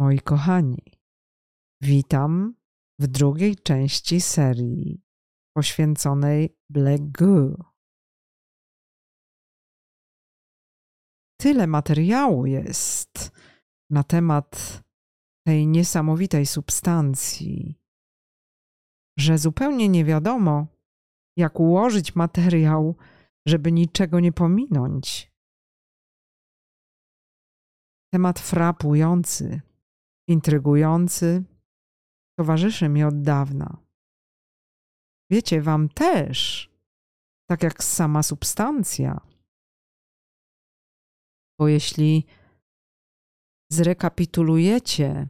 Moi kochani, witam w drugiej części serii poświęconej Black Goo. Tyle materiału jest na temat tej niesamowitej substancji, że zupełnie nie wiadomo, jak ułożyć materiał, żeby niczego nie pominąć. Temat frapujący, intrygujący, towarzyszy mi od dawna. Wiecie, wam też, tak jak sama substancja. Bo jeśli zrekapitulujecie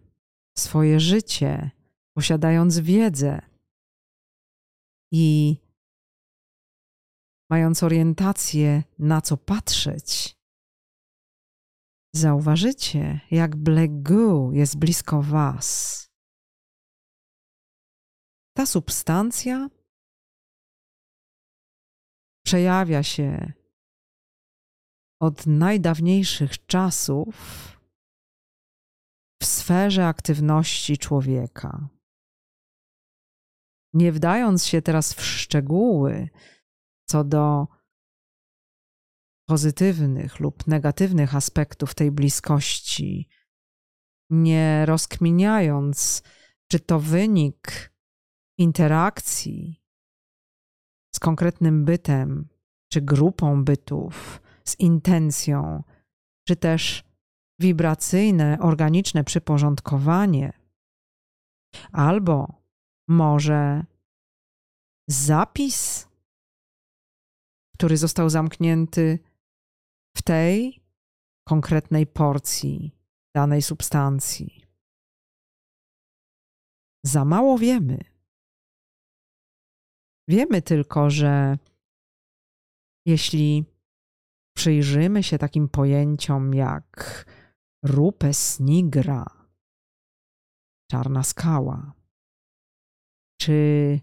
swoje życie, posiadając wiedzę i mając orientację, na co patrzeć, zauważycie, jak Goo jest blisko Was. Ta substancja przejawia się od najdawniejszych czasów w sferze aktywności człowieka. Nie wdając się teraz w szczegóły co do pozytywnych lub negatywnych aspektów tej bliskości, nie rozkminiając, czy to wynik interakcji z konkretnym bytem, czy grupą bytów, z intencją, czy też wibracyjne, organiczne przyporządkowanie, albo może zapis, który został zamknięty w tej konkretnej porcji danej substancji. Za mało wiemy. Wiemy tylko, że jeśli przyjrzymy się takim pojęciom jak rupes nigra, czarna skała, czy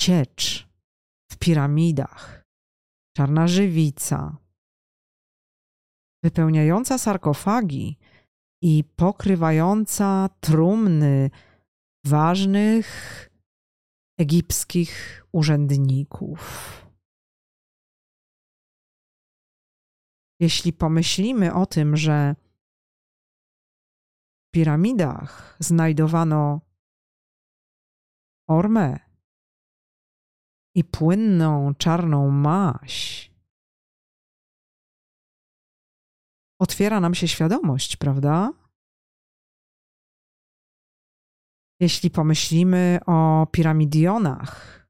ciecz w piramidach, czarna żywica, wypełniająca sarkofagi i pokrywająca trumny ważnych egipskich urzędników. Jeśli pomyślimy o tym, że w piramidach znajdowano ormę i płynną czarną maś, otwiera nam się świadomość, prawda? Jeśli pomyślimy o piramidionach,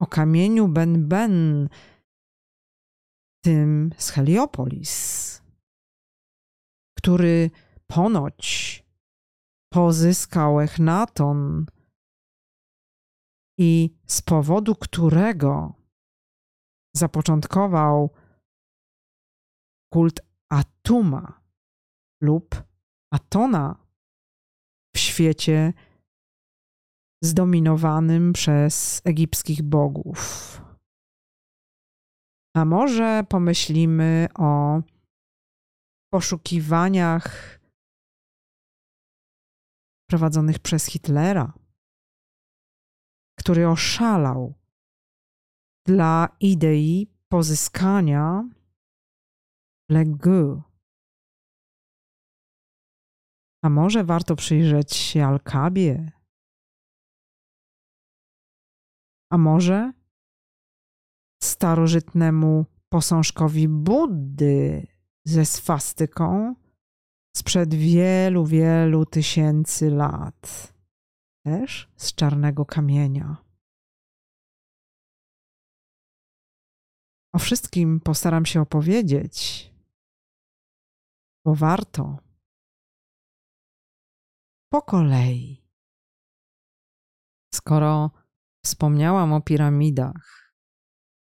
o kamieniu Ben-Ben, tym z Heliopolis, który ponoć pozyskał Echnaton i z powodu którego zapoczątkował kult Atuma lub Atona w świecie zdominowanym przez egipskich bogów. A może pomyślimy o poszukiwaniach prowadzonych przez Hitlera, który oszalał dla idei pozyskania Legu. A może warto przyjrzeć się Alkabie? A może starożytnemu posążkowi Buddy ze swastyką sprzed wielu, wielu tysięcy lat, też z czarnego kamienia. O wszystkim postaram się opowiedzieć, bo warto. Po kolei. Skoro wspomniałam o piramidach,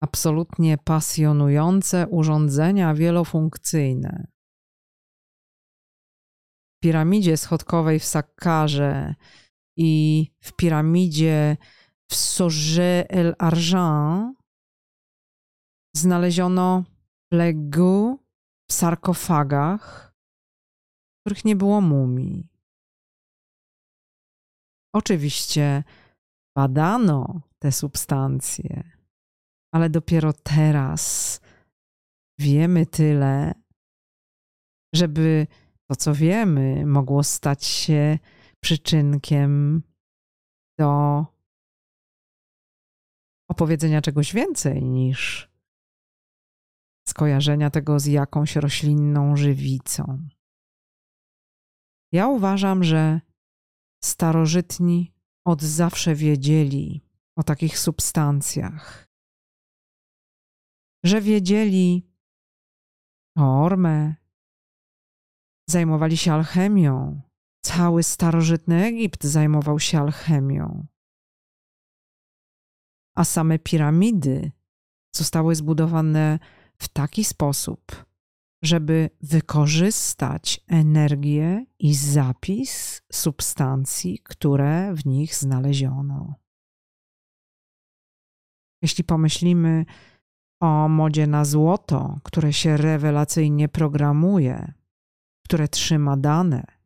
absolutnie pasjonujące urządzenia wielofunkcyjne. W piramidzie schodkowej w Sakkarze i w piramidzie w Sorge el Argent znaleziono plegu w sarkofagach których nie było mumii. Oczywiście badano te substancje, ale dopiero teraz wiemy tyle, żeby to, co wiemy, mogło stać się przyczynkiem do opowiedzenia czegoś więcej niż skojarzenia tego z jakąś roślinną żywicą. Ja uważam, że starożytni od zawsze wiedzieli o takich substancjach, że wiedzieli o ormę, zajmowali się alchemią. Cały starożytny Egipt zajmował się alchemią. A same piramidy zostały zbudowane w taki sposób, żeby wykorzystać energię i zapis substancji, które w nich znaleziono. Jeśli pomyślimy o modzie na złoto, które się rewelacyjnie programuje, które trzyma dane,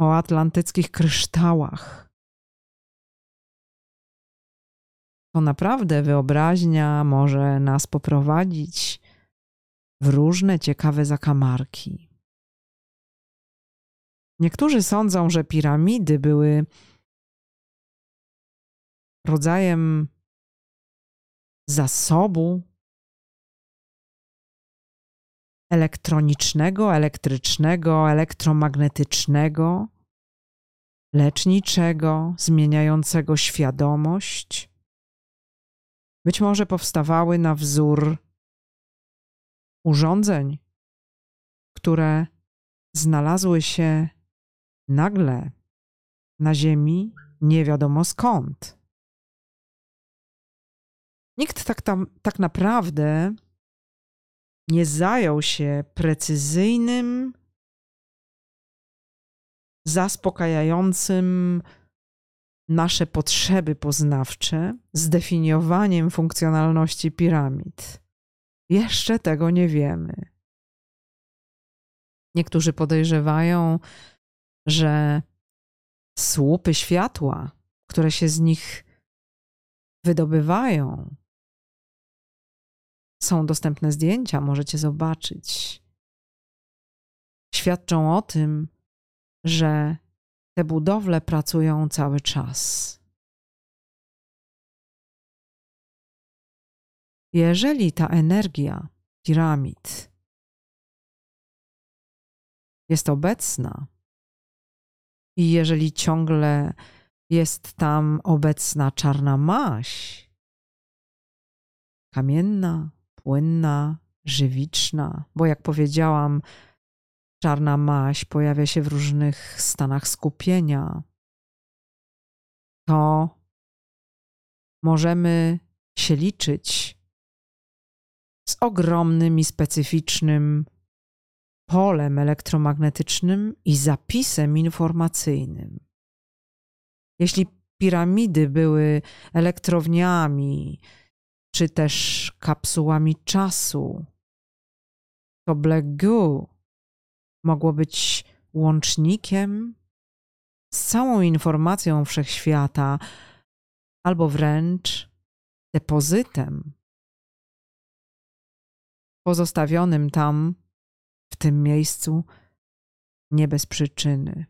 o atlantyckich kryształach, to naprawdę wyobraźnia może nas poprowadzić w różne ciekawe zakamarki. Niektórzy sądzą, że piramidy były rodzajem zasobu elektronicznego, elektrycznego, elektromagnetycznego, leczniczego, zmieniającego świadomość. Być może powstawały na wzór urządzeń, które znalazły się nagle na Ziemi nie wiadomo skąd. Nikt tak, tam, tak naprawdę nie zajął się precyzyjnym, zaspokajającym nasze potrzeby poznawcze zdefiniowaniem funkcjonalności piramid. Jeszcze tego nie wiemy. Niektórzy podejrzewają, że słupy światła, które się z nich wydobywają, są dostępne zdjęcia, możecie zobaczyć. Świadczą o tym, że te budowle pracują cały czas. Jeżeli ta energia piramid jest obecna i jeżeli ciągle jest tam obecna czarna maś, kamienna, płynna, żywiczna, bo jak powiedziałam, czarna maś pojawia się w różnych stanach skupienia, to możemy się liczyć z ogromnym i specyficznym polem elektromagnetycznym i zapisem informacyjnym. Jeśli piramidy były elektrowniami, czy też kapsułami czasu, to Black Goo mogło być łącznikiem z całą informacją wszechświata, albo wręcz depozytem pozostawionym tam, w tym miejscu, nie bez przyczyny.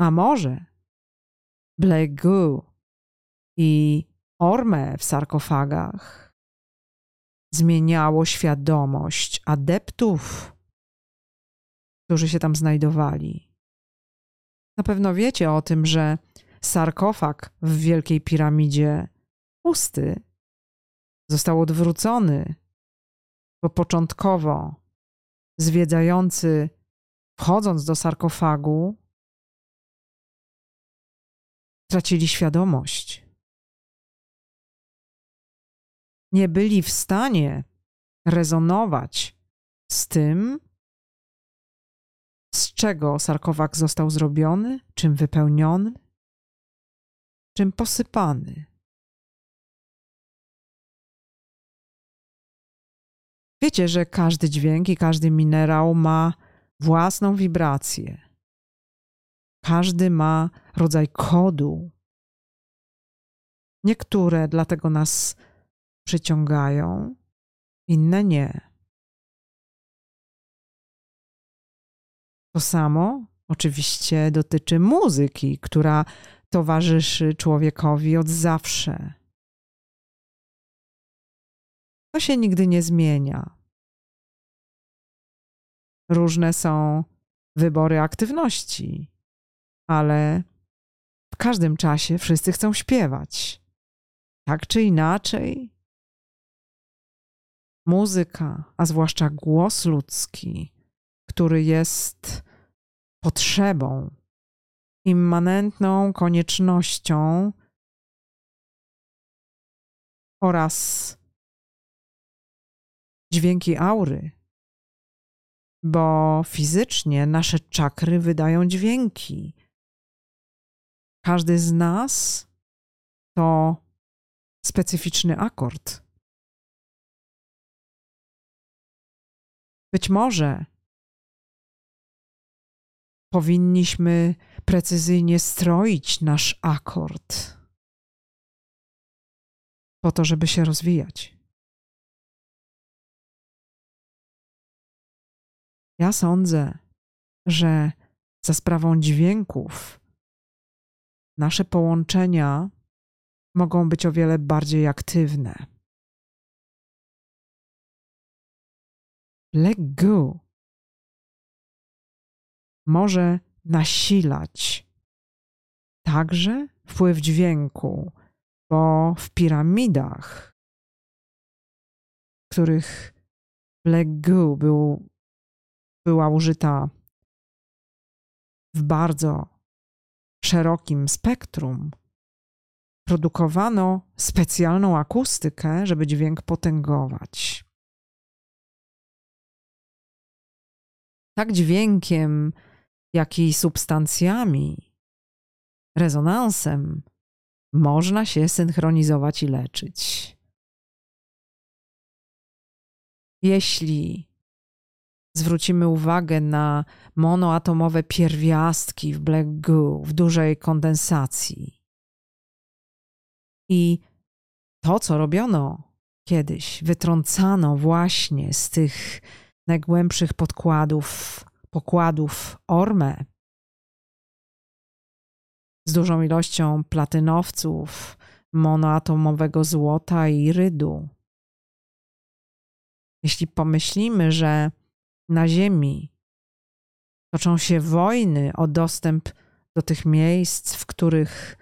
A może Black Goo i ormę w sarkofagach zmieniało świadomość adeptów, którzy się tam znajdowali. Na pewno wiecie o tym, że sarkofag w Wielkiej Piramidzie pusty został odwrócony, bo początkowo zwiedzający, wchodząc do sarkofagu, tracili świadomość nie byli w stanie rezonować z tym, z czego sarkofag został zrobiony, czym wypełniony, czym posypany. Wiecie, że każdy dźwięk i każdy minerał ma własną wibrację. Każdy ma rodzaj kodu. Niektóre dlatego nas przyciągają, inne nie. To samo oczywiście dotyczy muzyki, która towarzyszy człowiekowi od zawsze. To się nigdy nie zmienia. Różne są wybory aktywności, ale w każdym czasie wszyscy chcą śpiewać. Tak czy inaczej, muzyka, a zwłaszcza głos ludzki, który jest potrzebą, immanentną koniecznością oraz dźwięki aury, bo fizycznie nasze czakry wydają dźwięki. Każdy z nas to specyficzny akord. Być może powinniśmy precyzyjnie stroić nasz akord po to, żeby się rozwijać. Ja sądzę, że za sprawą dźwięków nasze połączenia mogą być o wiele bardziej aktywne. Let go może nasilać także wpływ dźwięku, bo w piramidach, w których Black Goo był, była użyta w bardzo szerokim spektrum, produkowano specjalną akustykę, żeby dźwięk potęgować. Tak dźwiękiem jak i substancjami, rezonansem, można się synchronizować i leczyć. Jeśli zwrócimy uwagę na monoatomowe pierwiastki w Black Goo, w dużej kondensacji i to, co robiono kiedyś, wytrącano właśnie z tych najgłębszych podkładów pokładów Orme z dużą ilością platynowców, monoatomowego złota i irydu. Jeśli pomyślimy, że na Ziemi toczą się wojny o dostęp do tych miejsc, w których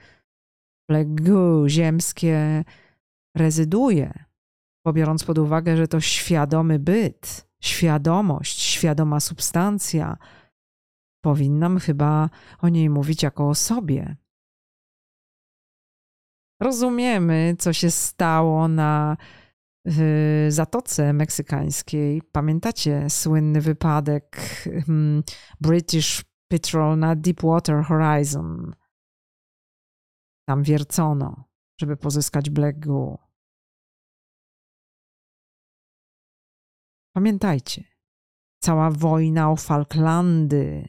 plegu ziemskie rezyduje, pobiorąc pod uwagę, że to świadomy byt, świadomość, świadoma substancja. Powinnam chyba o niej mówić jako o sobie. Rozumiemy, co się stało na Zatoce Meksykańskiej. Pamiętacie słynny wypadek hmm, British Petrol na Deepwater Horizon? Tam wiercono, żeby pozyskać Black Goo. Pamiętajcie, cała wojna o Falklandy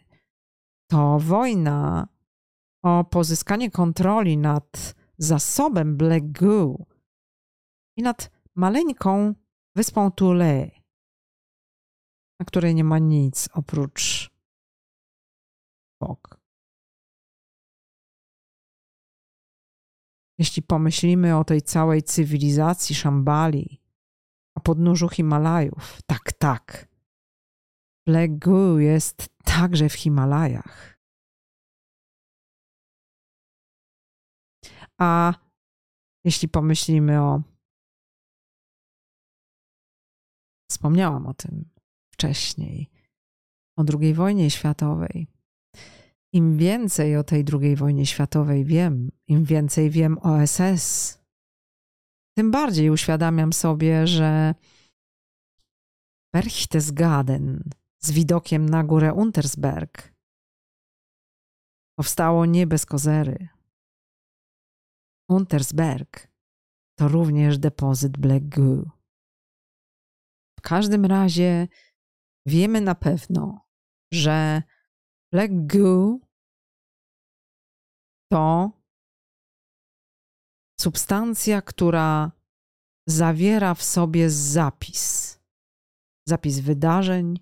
to wojna o pozyskanie kontroli nad zasobem Black Goo i nad maleńką wyspą Tule, na której nie ma nic oprócz fok. Jeśli pomyślimy o tej całej cywilizacji Szambali, o podnóżu Himalajów. Tak, tak. Plegu jest także w Himalajach. A jeśli pomyślimy o. Wspomniałam o tym wcześniej, o II wojnie światowej. Im więcej o tej II wojnie światowej wiem, im więcej wiem o SS, tym bardziej uświadamiam sobie, że Berchtesgaden z widokiem na górę Untersberg powstało nie bez kozery. Untersberg to również depozyt Black Goo. W każdym razie wiemy na pewno, że Black Goo to substancja, która zawiera w sobie zapis. Zapis wydarzeń,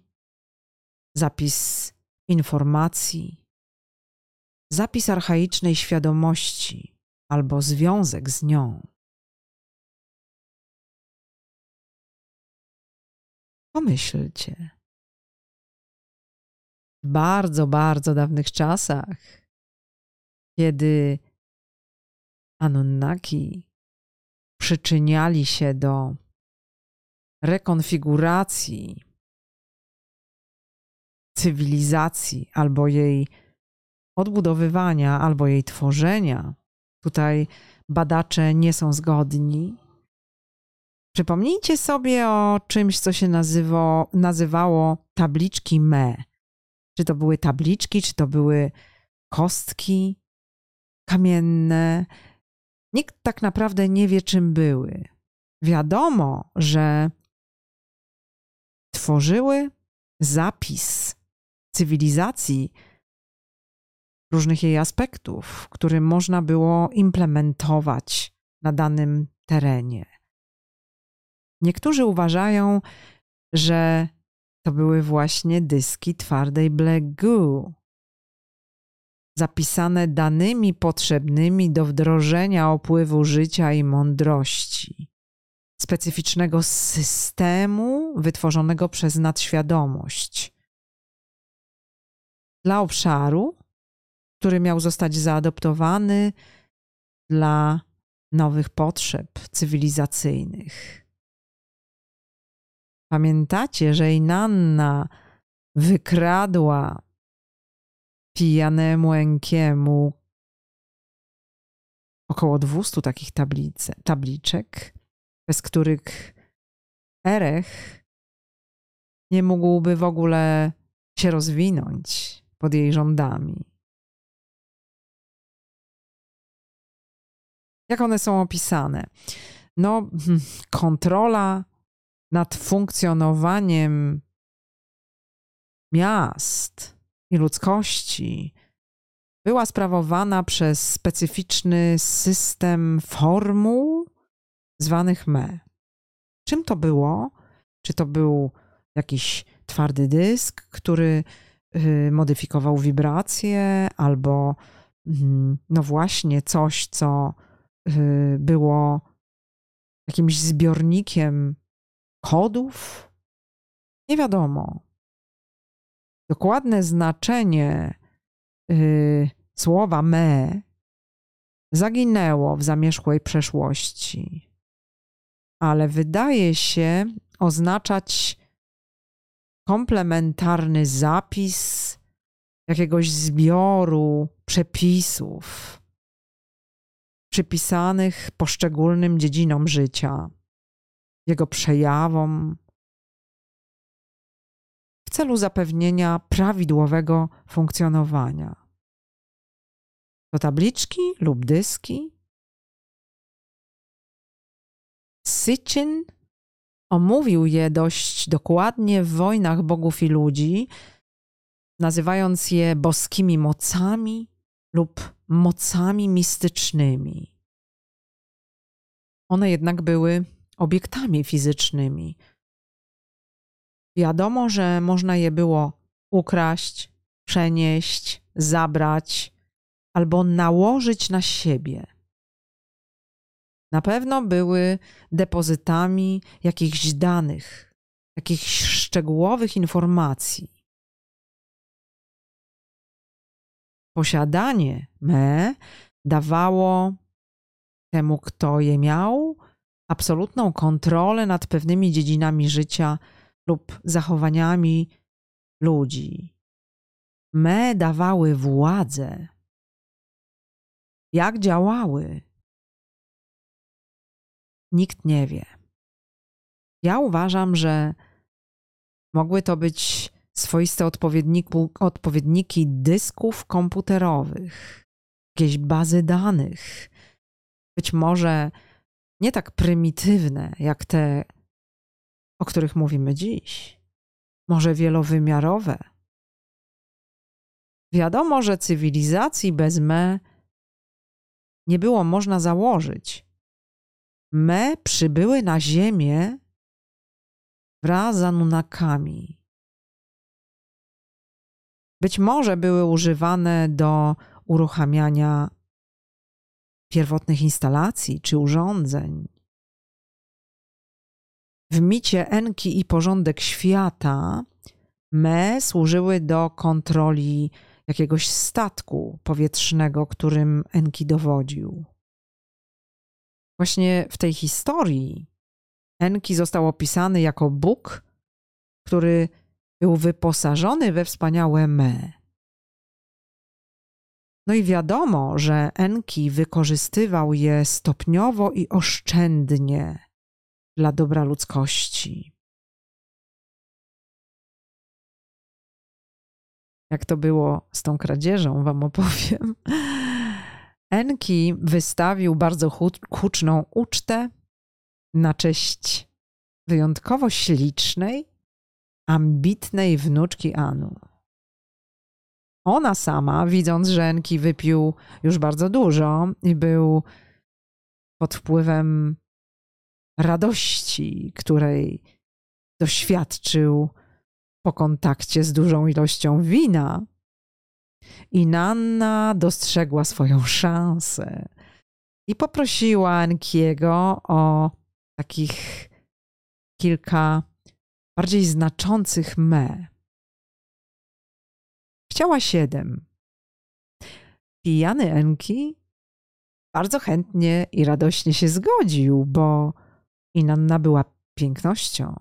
zapis informacji, zapis archaicznej świadomości albo związek z nią. Pomyślcie. W bardzo, bardzo dawnych czasach, kiedy Anunnaki przyczyniali się do rekonfiguracji cywilizacji albo jej odbudowywania, albo jej tworzenia. Tutaj badacze nie są zgodni. Przypomnijcie sobie o czymś, co się nazywało tabliczki me. Czy to były tabliczki, czy to były kostki kamienne. Nikt tak naprawdę nie wie, czym były. Wiadomo, że tworzyły zapis cywilizacji, różnych jej aspektów, które można było implementować na danym terenie. Niektórzy uważają, że to były właśnie dyski twardej Black Goo, zapisane danymi potrzebnymi do wdrożenia opływu życia i mądrości, specyficznego systemu wytworzonego przez nadświadomość. Dla obszaru, który miał zostać zaadoptowany dla nowych potrzeb cywilizacyjnych. Pamiętacie, że Inanna wykradła pijanemu Enkiemu około 200 takich tabliczek, bez których Erech nie mógłby w ogóle się rozwinąć pod jej rządami. Jak one są opisane? No, kontrola nad funkcjonowaniem miast i ludzkości była sprawowana przez specyficzny system formuł zwanych me. Czym to było? Czy to był jakiś twardy dysk, który y, modyfikował wibracje, albo mm, no właśnie coś, co y, było jakimś zbiornikiem kodów? Nie wiadomo. Dokładne znaczenie yy, słowa me zaginęło w zamierzchłej przeszłości, ale wydaje się oznaczać komplementarny zapis jakiegoś zbioru przepisów przypisanych poszczególnym dziedzinom życia, jego przejawom, w celu zapewnienia prawidłowego funkcjonowania. To tabliczki lub dyski. Sitchin omówił je dość dokładnie w wojnach bogów i ludzi, nazywając je boskimi mocami lub mocami mistycznymi. One jednak były obiektami fizycznymi. Wiadomo, że można je było ukraść, przenieść, zabrać albo nałożyć na siebie. Na pewno były depozytami jakichś danych, jakichś szczegółowych informacji. Posiadanie me dawało temu, kto je miał, absolutną kontrolę nad pewnymi dziedzinami życia lub zachowaniami ludzi. Me dawały władzę. Jak działały? Nikt nie wie. Ja uważam, że mogły to być swoiste odpowiedniki dysków komputerowych, jakieś bazy danych, być może nie tak prymitywne jak te, o których mówimy dziś, może wielowymiarowe, Wiadomo, że cywilizacji bez me nie było można założyć. Me przybyły na ziemię wraz z Anunnakami. Być może były używane do uruchamiania pierwotnych instalacji czy urządzeń. W micie Enki i porządek świata me służyły do kontroli jakiegoś statku powietrznego, którym Enki dowodził. Właśnie w tej historii Enki został opisany jako Bóg, który był wyposażony we wspaniałe me. No i wiadomo, że Enki wykorzystywał je stopniowo i oszczędnie dla dobra ludzkości. Jak to było z tą kradzieżą, wam opowiem. Enki wystawił bardzo huczną ucztę na cześć wyjątkowo ślicznej, ambitnej wnuczki Anu. Ona sama, widząc, że Enki wypił już bardzo dużo i był pod wpływem radości, której doświadczył po kontakcie z dużą ilością wina, i Nanna dostrzegła swoją szansę i poprosiła Enkiego o takich kilka bardziej znaczących me. Chciała siedem. Pijany Enki bardzo chętnie i radośnie się zgodził, bo Inanna była pięknością.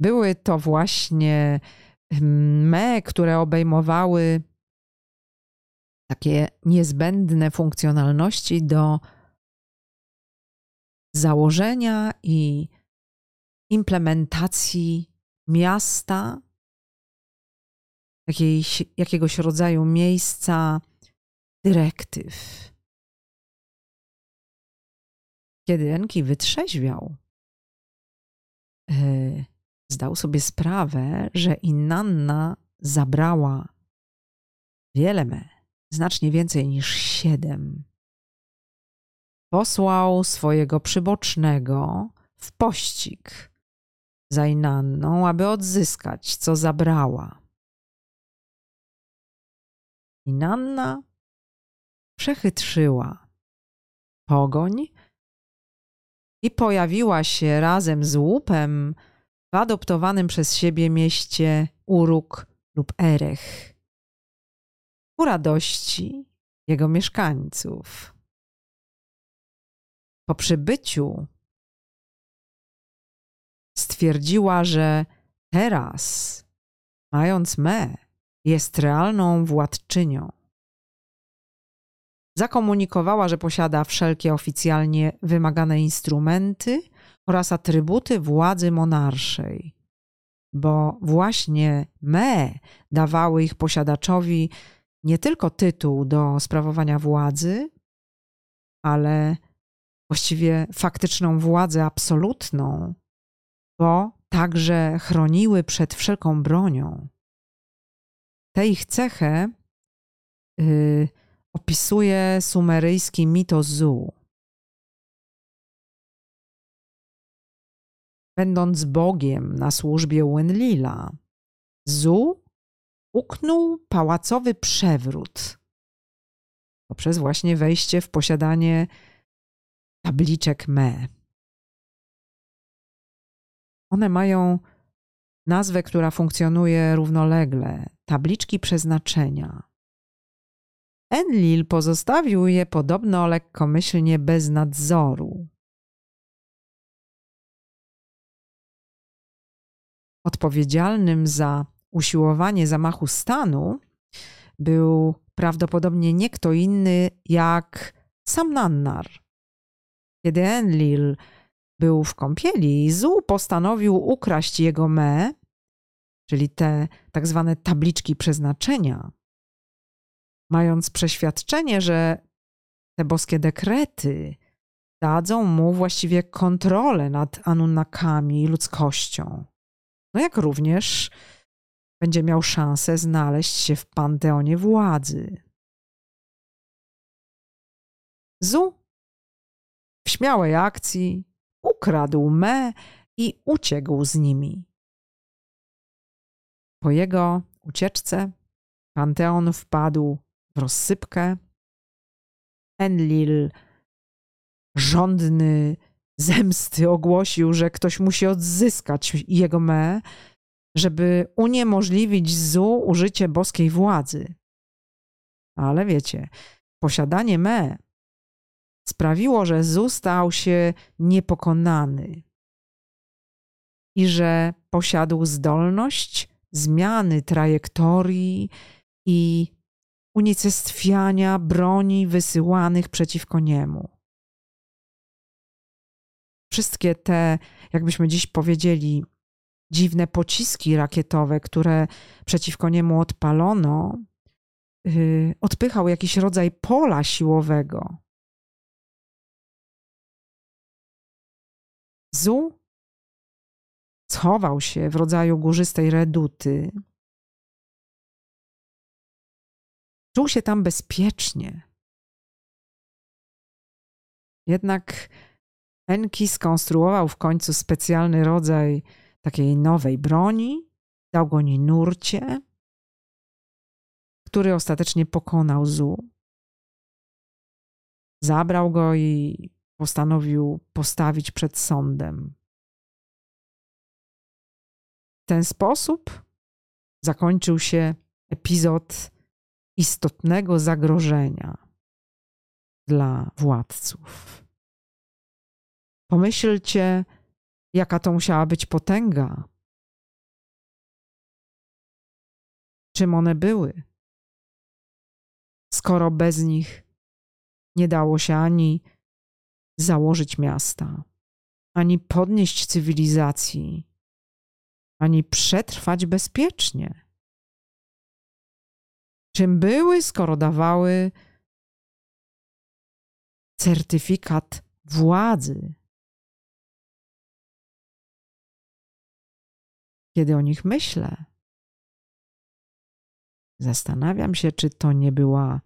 Były to właśnie me, które obejmowały takie niezbędne funkcjonalności do założenia i implementacji miasta, jakiejś, jakiegoś rodzaju miejsca dyrektyw. Kiedy Enki wytrzeźwiał, yy, zdał sobie sprawę, że Inanna zabrała wiele me, znacznie więcej niż siedem. Posłał swojego przybocznego w pościg za Inanną, aby odzyskać, co zabrała. Inanna przechytrzyła pogoń i pojawiła się razem z łupem w adoptowanym przez siebie mieście Uruk lub Erech. Ku radości jego mieszkańców. Po przybyciu stwierdziła, że teraz, mając me, jest realną władczynią. Zakomunikowała, że posiada wszelkie oficjalnie wymagane instrumenty oraz atrybuty władzy monarszej, bo właśnie me dawały ich posiadaczowi nie tylko tytuł do sprawowania władzy, ale właściwie faktyczną władzę absolutną, bo także chroniły przed wszelką bronią. Tę ich cechę yy, opisuje sumeryjski mitos Zu. Będąc Bogiem na służbie Wenlila, Zu uknął pałacowy przewrót poprzez właśnie wejście w posiadanie tabliczek Me. One mają nazwę, która funkcjonuje równolegle tabliczki przeznaczenia. Enlil pozostawił je podobno lekkomyślnie bez nadzoru. Odpowiedzialnym za usiłowanie zamachu stanu był prawdopodobnie nie kto inny jak sam Nannar. Kiedy Enlil był w kąpieli, Zu postanowił ukraść jego me, czyli te tak zwane tabliczki przeznaczenia, mając przeświadczenie, że te boskie dekrety dadzą mu właściwie kontrolę nad Anunnakami i ludzkością. No jak również będzie miał szansę znaleźć się w panteonie władzy. Zu w śmiałej akcji ukradł Me i uciekł z nimi. Po jego ucieczce panteon wpadł w rozsypkę. Enlil, żądny zemsty, ogłosił, że ktoś musi odzyskać jego me, żeby uniemożliwić Zu użycie boskiej władzy. Ale wiecie, posiadanie me sprawiło, że Zu stał się niepokonany i że posiadł zdolność zmiany trajektorii i unicestwiania broni wysyłanych przeciwko niemu. Wszystkie te, jakbyśmy dziś powiedzieli, dziwne pociski rakietowe, które przeciwko niemu odpalono, yy, odpychał jakiś rodzaj pola siłowego. Zu schował się w rodzaju górzystej reduty. Czuł się tam bezpiecznie. Jednak Enki skonstruował w końcu specjalny rodzaj takiej nowej broni, dał go Ninurcie, który ostatecznie pokonał Zu. Zabrał go i postanowił postawić przed sądem. W ten sposób zakończył się epizod istotnego zagrożenia dla władców. Pomyślcie, jaka to musiała być potęga. Czym one były? Skoro bez nich nie dało się ani założyć miasta, ani podnieść cywilizacji, ani przetrwać bezpiecznie. Czym były, skoro dawały certyfikat władzy? Kiedy o nich myślę, zastanawiam się, czy to nie była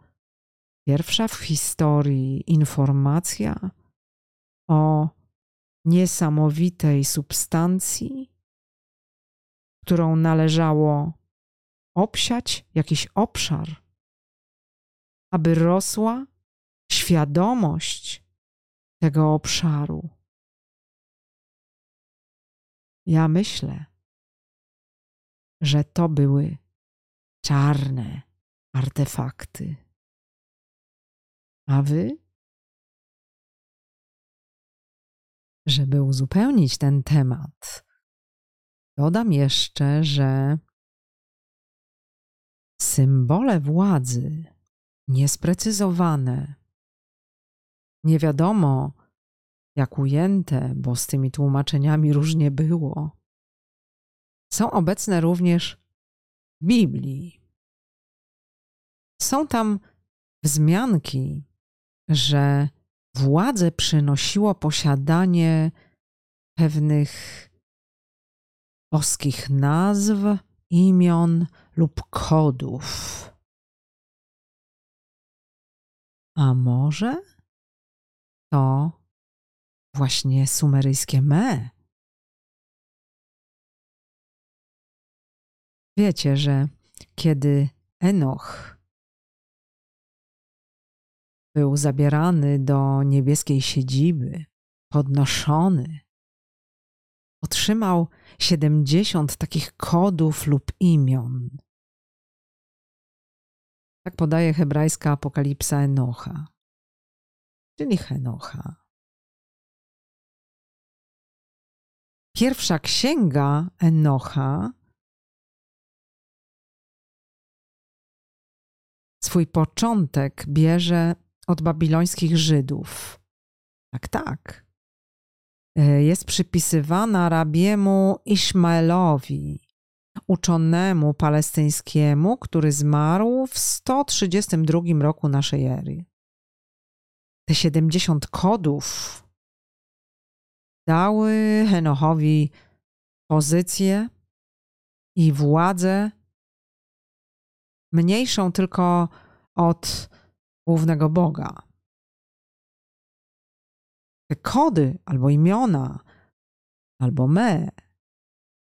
pierwsza w historii informacja o niesamowitej substancji, którą należało obsiać jakiś obszar, aby rosła świadomość tego obszaru. Ja myślę, że to były czarne artefakty. A wy? Żeby uzupełnić ten temat, Dodam jeszcze, że symbole władzy niesprecyzowane, nie wiadomo jak ujęte, bo z tymi tłumaczeniami różnie było, są obecne również w Biblii. Są tam wzmianki, że władzę przynosiło posiadanie pewnych boskich nazw, imion lub kodów. A może to właśnie sumeryjskie me? Wiecie, że kiedy Enoch był zabierany do niebieskiej siedziby, podnoszony, otrzymał 70 takich kodów lub imion. Tak podaje hebrajska apokalipsa Enocha, czyli Henocha. Pierwsza księga Enocha swój początek bierze od babilońskich Żydów. Tak, tak. E, jest przypisywana rabiemu Ishmaelowi, uczonemu palestyńskiemu, który zmarł w 132 roku naszej ery. Te 70 kodów dały Henochowi pozycję i władzę mniejszą tylko od głównego Boga. Te kody albo imiona, albo me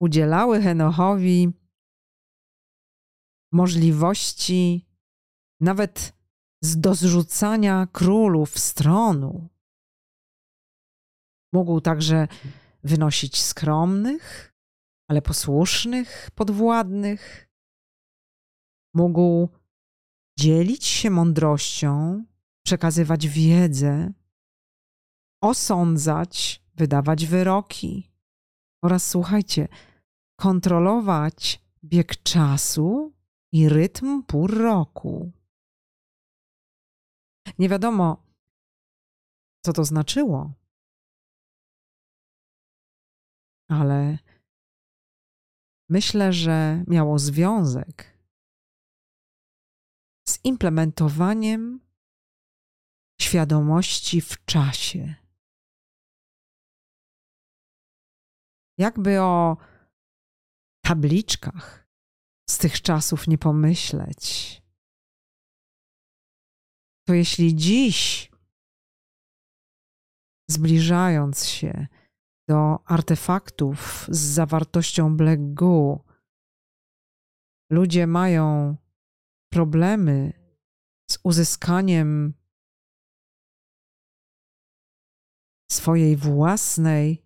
udzielały Henochowi możliwości nawet do zrzucania królów z tronu. Mógł także wynosić skromnych, ale posłusznych podwładnych. Mógł dzielić się mądrością, przekazywać wiedzę, osądzać, wydawać wyroki oraz słuchajcie, kontrolować bieg czasu i rytm pór roku. Nie wiadomo, co to znaczyło, ale myślę, że miało związek z implementowaniem świadomości w czasie. Jakby o tabliczkach z tych czasów nie pomyśleć. To jeśli dziś, zbliżając się do artefaktów z zawartością Black Goo, ludzie mają problemy z uzyskaniem swojej własnej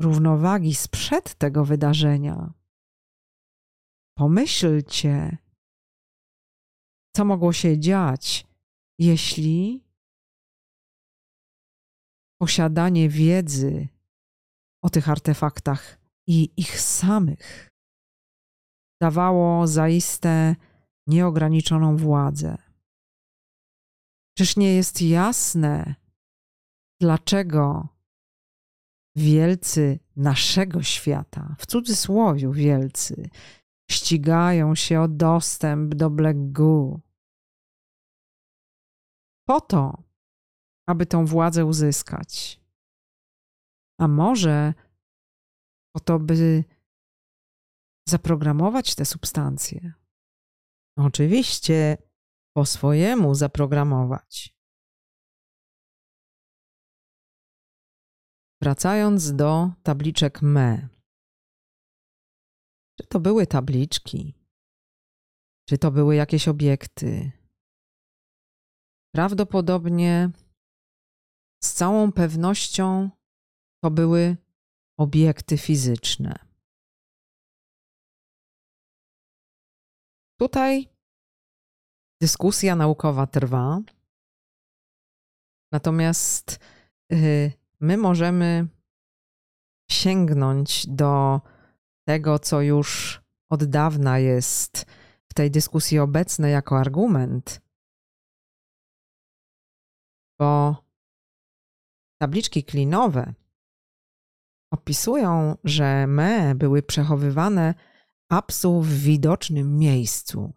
równowagi sprzed tego wydarzenia. Pomyślcie, co mogło się dziać, jeśli posiadanie wiedzy o tych artefaktach i ich samych dawało zaiste nieograniczoną władzę. Czyż nie jest jasne, dlaczego wielcy naszego świata, w cudzysłowie wielcy, ścigają się o dostęp do Black Goo. Po to, aby tą władzę uzyskać. A może po to, by zaprogramować te substancje. Oczywiście po swojemu zaprogramować. Wracając do tabliczek ME. Czy to były tabliczki? Czy to były jakieś obiekty? Prawdopodobnie z całą pewnością to były obiekty fizyczne. Tutaj dyskusja naukowa trwa, natomiast y, my możemy sięgnąć do tego, co już od dawna jest w tej dyskusji obecne jako argument, bo tabliczki klinowe opisują, że me były przechowywane apsu w widocznym miejscu.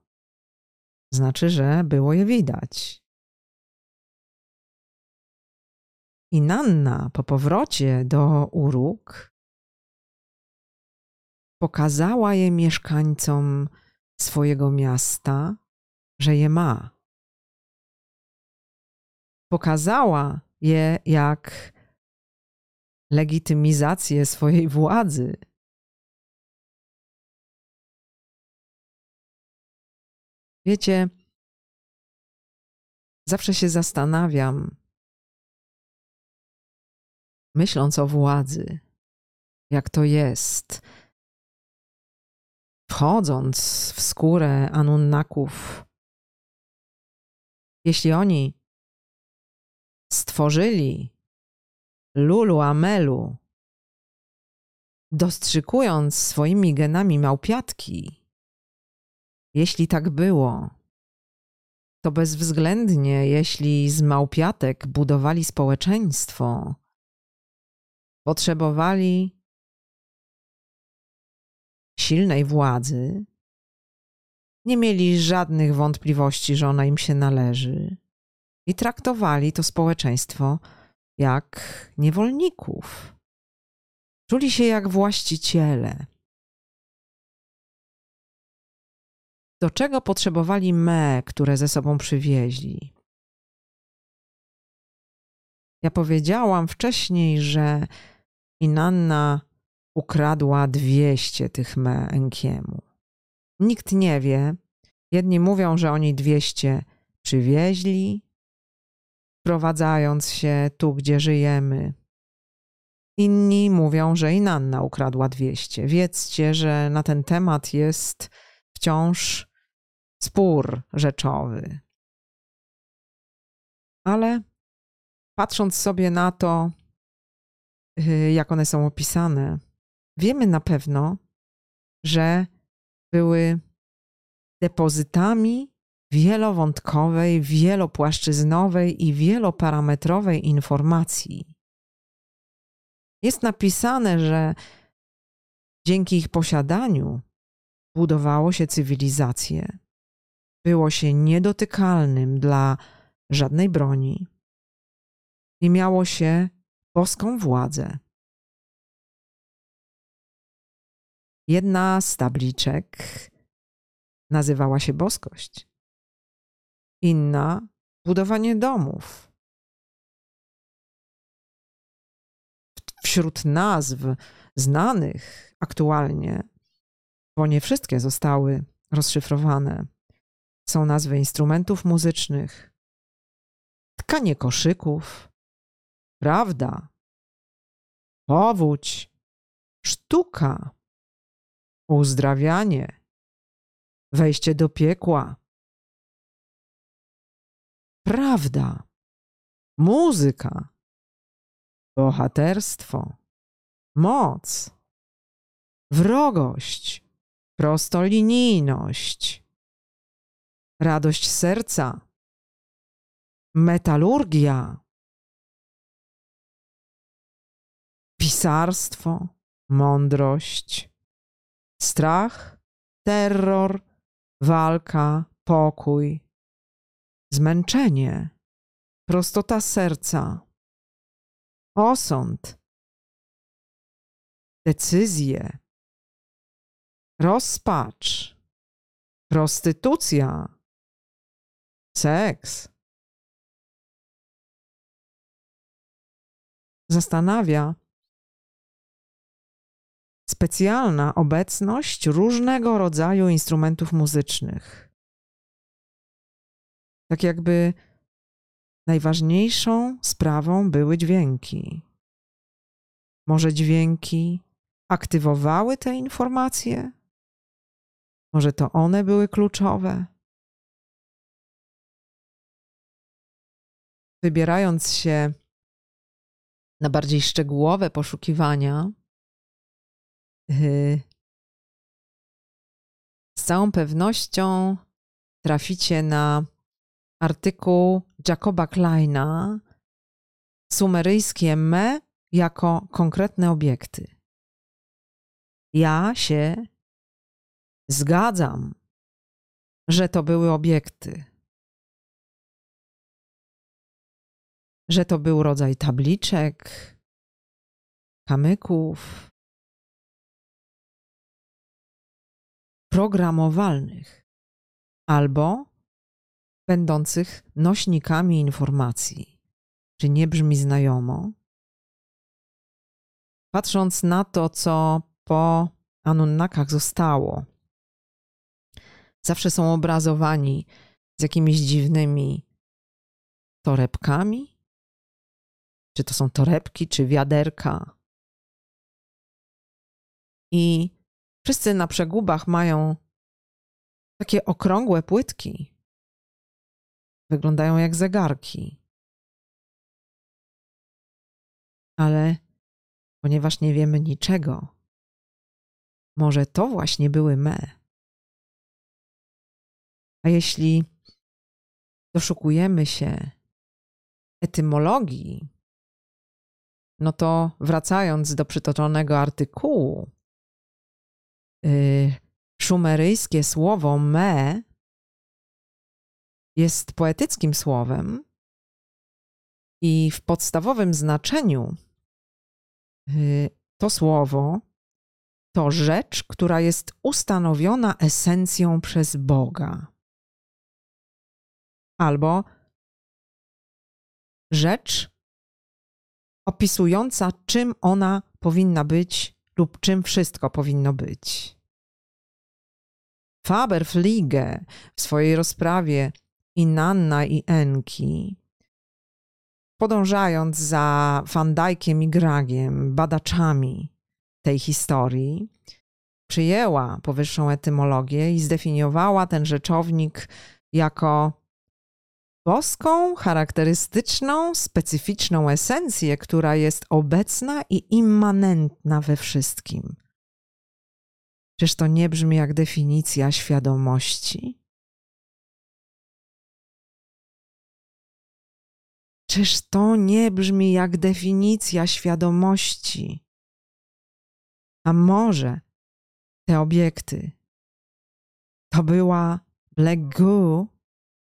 Znaczy, że było je widać. I Nanna po powrocie do Uruk pokazała je mieszkańcom swojego miasta, że je ma. Pokazała je jak legitymizację swojej władzy. Wiecie, zawsze się zastanawiam, myśląc o władzy, jak to jest, wchodząc w skórę Anunnaków, jeśli oni stworzyli Lulu Amelu, dostrzykując swoimi genami małpiatki, jeśli tak było, to bezwzględnie, jeśli z małpiatek budowali społeczeństwo, potrzebowali silnej władzy, nie mieli żadnych wątpliwości, że ona im się należy i traktowali to społeczeństwo jak niewolników. Czuli się jak właściciele. do czego potrzebowali me, które ze sobą przywieźli. Ja powiedziałam wcześniej, że Inanna ukradła dwieście tych me. Nikt nie wie. Jedni mówią, że oni dwieście przywieźli, wprowadzając się tu, gdzie żyjemy. Inni mówią, że Inanna ukradła dwieście. Wiedzcie, że na ten temat jest wciąż spór rzeczowy. Ale patrząc sobie na to, jak one są opisane, wiemy na pewno, że były depozytami wielowątkowej, wielopłaszczyznowej i wieloparametrowej informacji. Jest napisane, że dzięki ich posiadaniu budowało się cywilizację, było się niedotykalnym dla żadnej broni i miało się boską władzę. Jedna z tabliczek nazywała się boskość, inna budowanie domów. Wśród nazw znanych aktualnie, bo nie wszystkie zostały rozszyfrowane, są nazwy instrumentów muzycznych, tkanie koszyków, prawda, powódź, sztuka, uzdrawianie, wejście do piekła, prawda, muzyka, bohaterstwo, moc, wrogość, prostolinijność, radość serca, metalurgia, pisarstwo, mądrość, strach, terror, walka, pokój, zmęczenie, prostota serca, osąd, decyzje, rozpacz, prostytucja, seks. Zastanawia specjalna obecność różnego rodzaju instrumentów muzycznych. Tak jakby najważniejszą sprawą były dźwięki. Może dźwięki aktywowały te informacje? Może to one były kluczowe? Wybierając się na bardziej szczegółowe poszukiwania, z całą pewnością traficie na artykuł Jacoba Kleina Sumeryjskie me jako konkretne obiekty. Ja się zgadzam, że to były obiekty. Że to był rodzaj tabliczek, kamyków, programowalnych albo będących nośnikami informacji. Czy nie brzmi znajomo? Patrząc na to, co po Anunnakach zostało, zawsze są obrazowani z jakimiś dziwnymi torebkami? Czy to są torebki, czy wiaderka? I wszyscy na przegubach mają takie okrągłe płytki. Wyglądają jak zegarki. Ale ponieważ nie wiemy niczego, może to właśnie były me. A jeśli doszukujemy się etymologii, no to wracając do przytoczonego artykułu, szumeryjskie słowo me jest poetyckim słowem i w podstawowym znaczeniu yy, to słowo to rzecz, która jest ustanowiona esencją przez Boga. Albo rzecz opisująca, czym ona powinna być lub czym wszystko powinno być. Faber Fliege w swojej rozprawie Inanna i Enki, podążając za Van Dijkiem i Gragiem, badaczami tej historii, przyjęła powyższą etymologię i zdefiniowała ten rzeczownik jako boską, charakterystyczną, specyficzną esencję, która jest obecna i immanentna we wszystkim. Czyż to nie brzmi jak definicja świadomości? Czyż to nie brzmi jak definicja świadomości? A może te obiekty to była Goo,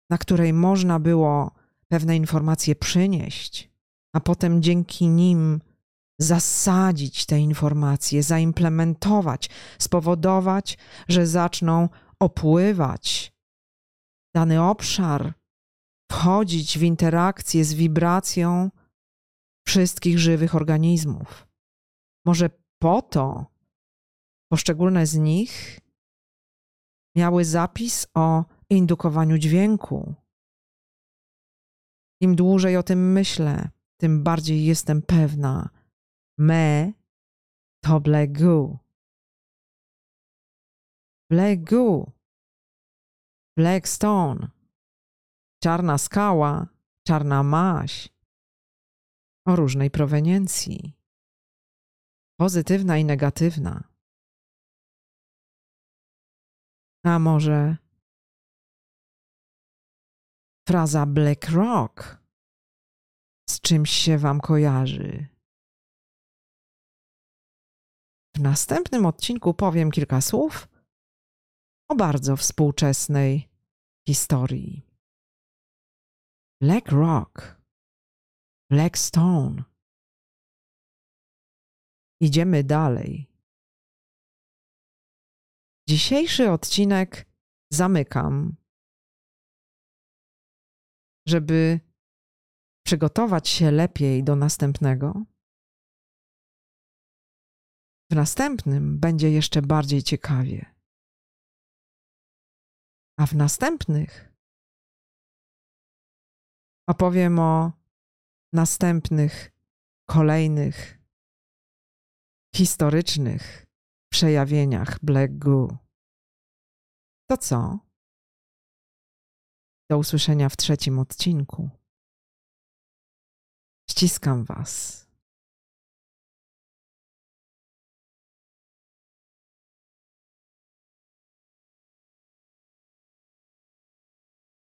na której można było pewne informacje przynieść, a potem dzięki nim zasadzić te informacje, zaimplementować, spowodować, że zaczną opływać dany obszar, wchodzić w interakcję z wibracją wszystkich żywych organizmów. Może po to poszczególne z nich miały zapis o indukowaniu dźwięku. Im dłużej o tym myślę, tym bardziej jestem pewna. Me to blegu. Blegu. Blackstone. Czarna skała, czarna maź. O różnej proweniencji. Pozytywna i negatywna. A może Fraza Black Rock z czymś się Wam kojarzy. W następnym odcinku powiem kilka słów o bardzo współczesnej historii. Black Rock, Black Stone. Idziemy dalej. Dzisiejszy odcinek zamykam żeby przygotować się lepiej do następnego, w następnym będzie jeszcze bardziej ciekawie. A w następnych opowiem o następnych, kolejnych, historycznych przejawieniach Black Goo. To co? Do usłyszenia w trzecim odcinku. Ściskam Was.